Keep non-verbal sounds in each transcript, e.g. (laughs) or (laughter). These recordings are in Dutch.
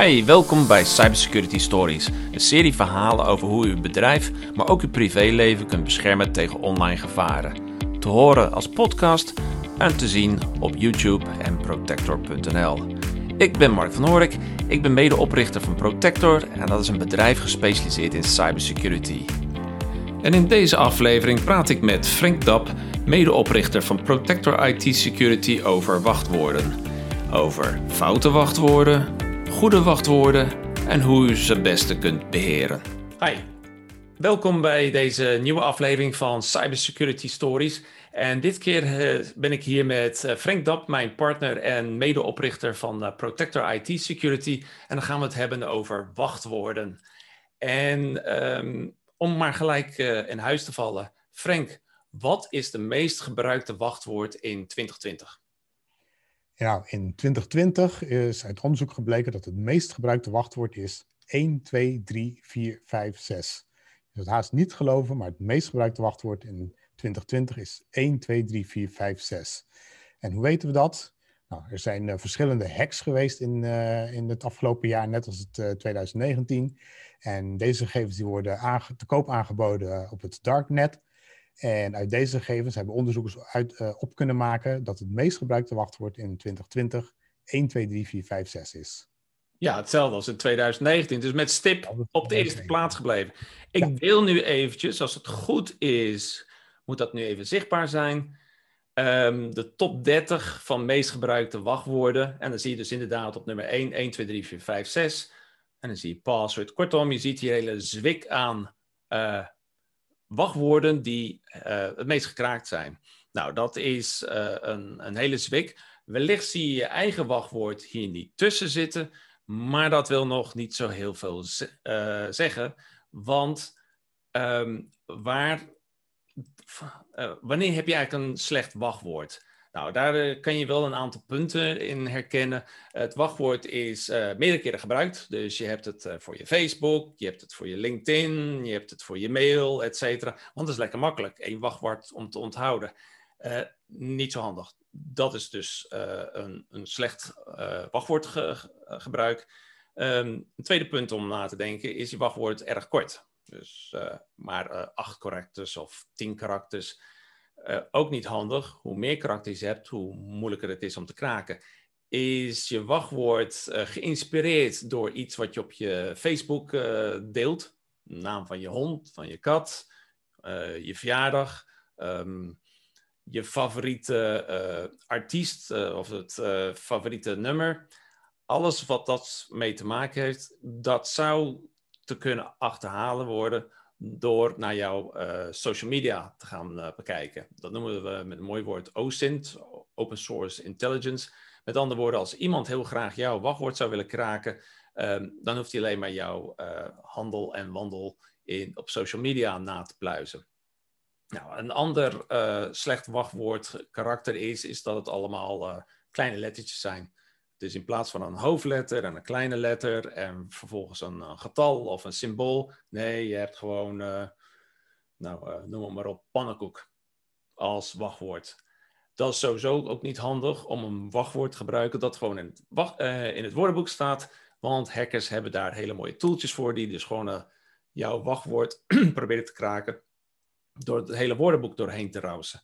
Hi, welkom bij Cybersecurity Stories, een serie verhalen over hoe u uw bedrijf, maar ook uw privéleven kunt beschermen tegen online gevaren. Te horen als podcast en te zien op YouTube en protector.nl. Ik ben Mark van Horik, ik ben medeoprichter van Protector en dat is een bedrijf gespecialiseerd in cybersecurity. En in deze aflevering praat ik met Frank Dap, medeoprichter van Protector IT Security over wachtwoorden. Over foute wachtwoorden, goede wachtwoorden en hoe u ze het beste kunt beheren. Hi, welkom bij deze nieuwe aflevering van Cybersecurity Stories. En dit keer uh, ben ik hier met uh, Frank Dap, mijn partner en medeoprichter van uh, Protector IT Security. En dan gaan we het hebben over wachtwoorden. En um, om maar gelijk in huis te vallen, Frank, wat is de meest gebruikte wachtwoord in 2020? In 2020 is uit onderzoek gebleken dat het meest gebruikte wachtwoord is 1, 2, 3, 4, 5, 6. Je het haast niet geloven, maar het meest gebruikte wachtwoord in 2020 is 1, 2, 3, 4, 5, 6. En hoe weten we dat? Nou, er zijn uh, verschillende hacks geweest in, uh, in het afgelopen jaar, net als het uh, 2019. En deze gegevens die worden te koop aangeboden op het darknet. En uit deze gegevens hebben onderzoekers uit, uh, op kunnen maken dat het meest gebruikte wachtwoord in 2020 1, 2, 3, 4, 5, 6 is. Ja, hetzelfde als in 2019. Dus met stip op de eerste plaats gebleven. Ik ja. wil nu eventjes, als het goed is, moet dat nu even zichtbaar zijn. Um, de top 30 van meest gebruikte wachtwoorden. En dan zie je dus inderdaad op nummer 1, 1, 2, 3, 4, 5, 6. En dan zie je password. Kortom, je ziet hier hele zwik aan uh, wachtwoorden die uh, het meest gekraakt zijn. Nou, dat is uh, een, een hele zwik. Wellicht zie je je eigen wachtwoord hier niet tussen zitten, maar dat wil nog niet zo heel veel uh, zeggen. Want um, waar, wanneer heb je eigenlijk een slecht wachtwoord? Nou, daar uh, kan je wel een aantal punten in herkennen. Het wachtwoord is uh, meerdere keren gebruikt. Dus je hebt het uh, voor je Facebook, je hebt het voor je LinkedIn, je hebt het voor je mail, et. Want het is lekker makkelijk, één wachtwoord om te onthouden. niet zo handig. Dat is dus een, een, slecht wachtwoordgebruik. Um, een tweede punt om na te denken is je wachtwoord erg kort. Dus maar acht karakters of tien karakters. Uh, ook niet handig. Hoe meer karakters je hebt, hoe moeilijker het is om te kraken. Is je wachtwoord uh, geïnspireerd door iets wat je op je Facebook uh, deelt? Naam van je hond, van je kat, je verjaardag, um, je favoriete artiest of het favoriete nummer. Alles wat dat mee te maken heeft, dat zou te kunnen achterhalen worden door naar jouw uh, social media te gaan uh, bekijken. Dat noemen we met een mooi woord OSINT, Open Source Intelligence. Met andere woorden, als iemand heel graag jouw wachtwoord zou willen kraken, um, dan hoeft hij alleen maar jouw uh, handel en wandel in, op social media na te pluizen. Nou, een ander slecht wachtwoord karakter is, is dat het allemaal kleine lettertjes zijn. Dus in plaats van een hoofdletter en een kleine letter en vervolgens een, getal of een symbool. Nee, je hebt gewoon, uh, nou, uh, noem het maar op, pannenkoek als wachtwoord. Dat is sowieso ook niet handig om een wachtwoord te gebruiken dat gewoon in het, wacht, uh, in het woordenboek staat. Want hackers hebben daar hele mooie tooltjes voor die dus gewoon jouw wachtwoord (clears throat) proberen te kraken door het hele woordenboek doorheen te rousen.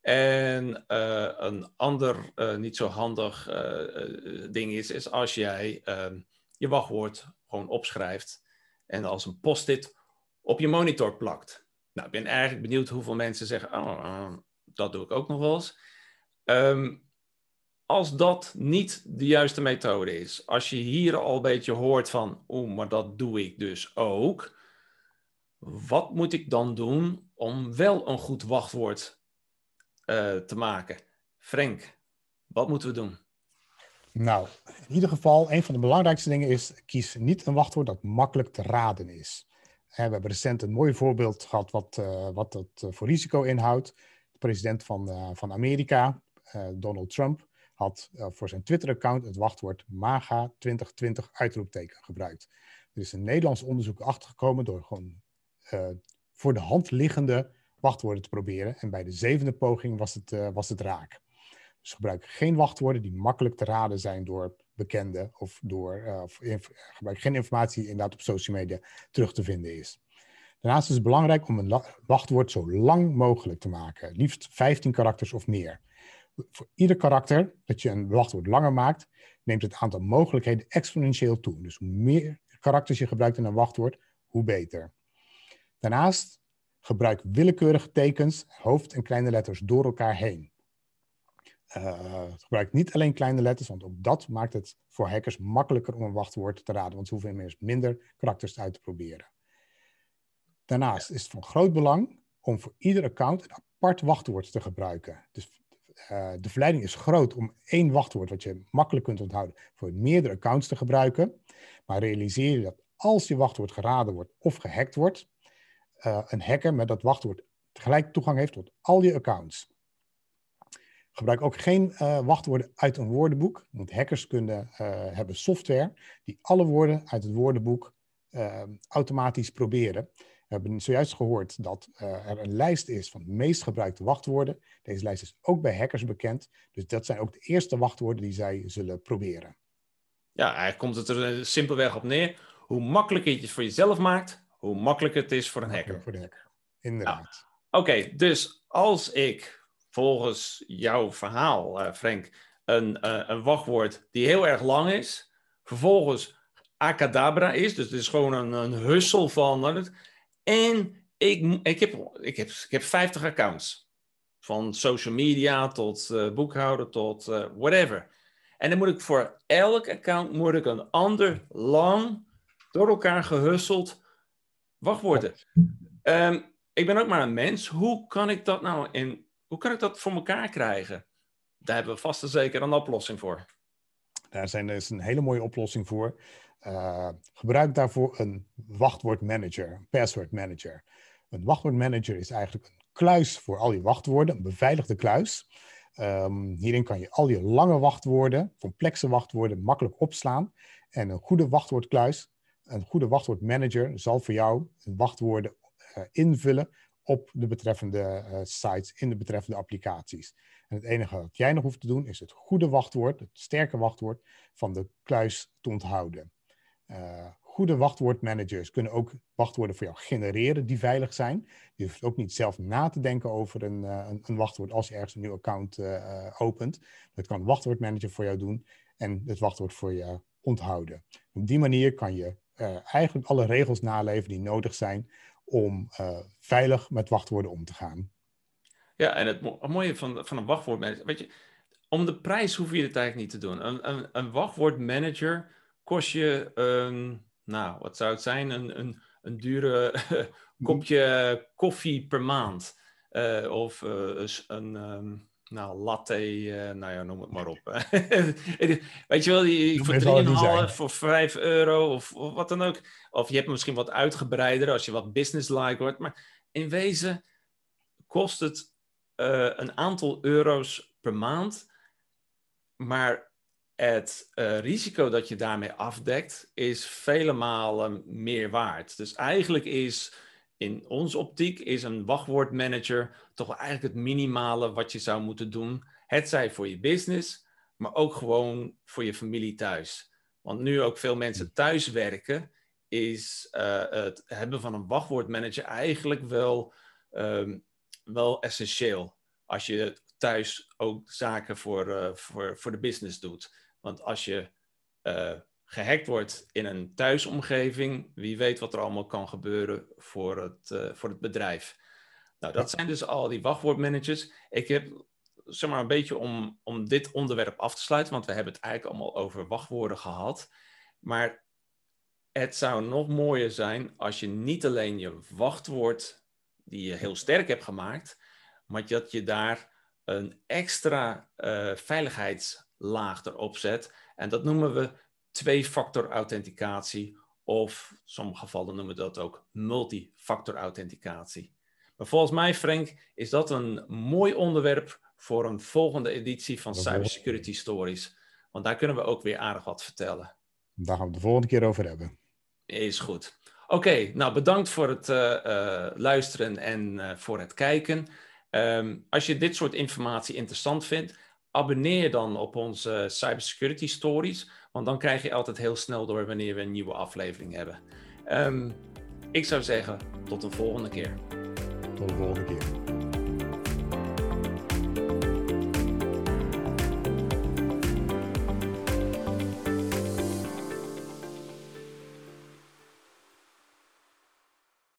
En uh, een ander uh, niet zo handig uh, ding is, is als jij ehm, je wachtwoord gewoon opschrijft en als een post-it op je monitor plakt. Nou, ik ben eigenlijk benieuwd hoeveel mensen zeggen, oh, dat doe ik ook nog wel eens. Um, als dat niet de juiste methode is, als je hier al een beetje hoort van, oeh, maar dat doe ik dus ook. Wat moet ik dan doen om wel een goed wachtwoord uh, te maken. Frank, wat moeten we doen? Nou, in ieder geval, een van de belangrijkste dingen is: kies niet een wachtwoord dat makkelijk te raden is. We hebben recent een mooi voorbeeld gehad wat, uh, wat dat eh, voor risico inhoudt. De president van, van Amerika, Donald Trump, had voor zijn Twitter-account het wachtwoord MAGA 2020 uitroepteken gebruikt. Er is een Nederlands onderzoek achtergekomen door gewoon voor de hand liggende wachtwoorden te proberen. En bij de zevende poging was het, uh, was het raak. Dus gebruik geen wachtwoorden die makkelijk te raden zijn door bekende of door of gebruik geen informatie inderdaad op social media terug te vinden is. Daarnaast is het belangrijk om een wachtwoord zo lang mogelijk te maken, liefst 15 karakters of meer. Voor ieder karakter dat je een wachtwoord langer maakt, neemt het aantal mogelijkheden exponentieel toe. Dus hoe meer karakters je gebruikt in een wachtwoord, hoe beter. Daarnaast gebruik willekeurige tekens, hoofd- en kleine letters door elkaar heen. Uh, gebruik niet alleen kleine letters, want ook dat maakt het voor hackers makkelijker om een wachtwoord te raden, want ze hoeven immers minder karakters uit te proberen. Daarnaast is het van groot belang om voor ieder account een apart wachtwoord te gebruiken. Dus uh, de verleiding is groot om één wachtwoord, wat je makkelijk kunt onthouden, voor meerdere accounts te gebruiken. Maar realiseer je dat als je wachtwoord geraden wordt of gehackt wordt, uh, een hacker met dat wachtwoord tegelijk toegang heeft tot al je accounts. Gebruik ook geen uh, wachtwoorden uit een woordenboek, want hackers kunnen hebben software die alle woorden uit het woordenboek automatisch proberen. We hebben zojuist gehoord dat er een lijst is van de meest gebruikte wachtwoorden. Deze lijst is ook bij hackers bekend. Dus dat zijn ook de eerste wachtwoorden die zij zullen proberen. Ja, eigenlijk komt het er simpelweg op neer. Hoe makkelijker je het voor jezelf maakt, hoe makkelijker het is voor een hacker. Voor de hacker, inderdaad. Nou, Oké, dus als ik volgens jouw verhaal, uh, Frank, een, uh, een wachtwoord die heel erg lang is, vervolgens acadabra is, dus het is gewoon een, een hussel van en ik, ik, heb, ik, heb, ik heb 50 accounts. Van social media tot uh, boekhouden tot whatever. En dan moet ik voor elk account moet ik een ander lang door elkaar gehusseld wachtwoorden. Um, ik ben ook maar een mens. Hoe kan ik dat nou in, hoe kan ik dat voor elkaar krijgen? Daar hebben we vast en zeker een oplossing voor. Daar zijn, is een hele mooie oplossing voor. Uh, gebruik daarvoor een wachtwoordmanager, een password manager. Een wachtwoordmanager is eigenlijk een kluis voor al je wachtwoorden, een beveiligde kluis. Um, hierin kan je al je lange wachtwoorden, complexe wachtwoorden, makkelijk opslaan. En een goede wachtwoordkluis, een goede wachtwoordmanager zal voor jou wachtwoorden uh, invullen op de betreffende uh, sites, in de betreffende applicaties. En het enige wat jij nog hoeft te doen, is het goede wachtwoord, het sterke wachtwoord van de kluis te onthouden. Uh, goede wachtwoordmanagers kunnen ook wachtwoorden voor jou genereren die veilig zijn. Je hoeft ook niet zelf na te denken over een, een, wachtwoord als je ergens een nieuw account opent. Dat kan een wachtwoordmanager voor jou doen en het wachtwoord voor je onthouden. Op die manier kan je eigenlijk alle regels naleven die nodig zijn om veilig met wachtwoorden om te gaan. Ja, en het, mo mooie van, van een wachtwoordmanager, weet je, om de prijs hoef je het eigenlijk niet te doen. Een, een, een wachtwoordmanager kost je, nou, wat zou het zijn? Een, een, een dure (laughs) kopje koffie per maand. Uh, of een um, nou, latte, uh, nou ja, noem het maar op. (laughs) Weet je wel, die, voor 3,5 voor 5 euro of, of, wat dan ook. Of je hebt misschien wat uitgebreider als je wat business-like wordt. Maar in wezen kost het een aantal euro's per maand. Maar het uh, risico dat je daarmee afdekt is vele malen meer waard. Dus eigenlijk is in onze optiek is een wachtwoordmanager toch wel eigenlijk het minimale wat je zou moeten doen. Het zij voor je business, maar ook gewoon voor je familie thuis. Want nu ook veel mensen thuis werken, is uh, het hebben van een wachtwoordmanager eigenlijk wel, um, wel essentieel. Als je thuis ook zaken voor, uh, voor, voor de business doet. Want als je uh, gehackt wordt in een thuisomgeving, wie weet wat er allemaal kan gebeuren voor het, uh, voor het bedrijf. Nou, dat zijn dus al die wachtwoordmanagers. Ik heb zeg maar een beetje om, om dit onderwerp af te sluiten, want we hebben het eigenlijk allemaal over wachtwoorden gehad. Maar het zou nog mooier zijn als je niet alleen je wachtwoord, die je heel sterk hebt gemaakt, maar dat je daar een extra uh, veiligheids laag erop zet. En dat noemen we twee-factor authenticatie of in sommige gevallen noemen we dat ook multifactor authenticatie. Maar volgens mij, Frank, is dat een mooi onderwerp voor een volgende editie van Cybersecurity Stories. Want daar kunnen we ook weer aardig wat vertellen. Daar gaan we de volgende keer over hebben. Is goed. Oké, nou bedankt voor het uh, uh, luisteren en uh, voor het kijken. Um, als je dit soort informatie interessant vindt, abonneer je dan op onze cybersecurity stories. Want dan krijg je altijd heel snel door wanneer we een nieuwe aflevering hebben. Ehm, ik zou zeggen, tot een volgende keer. Tot de volgende keer.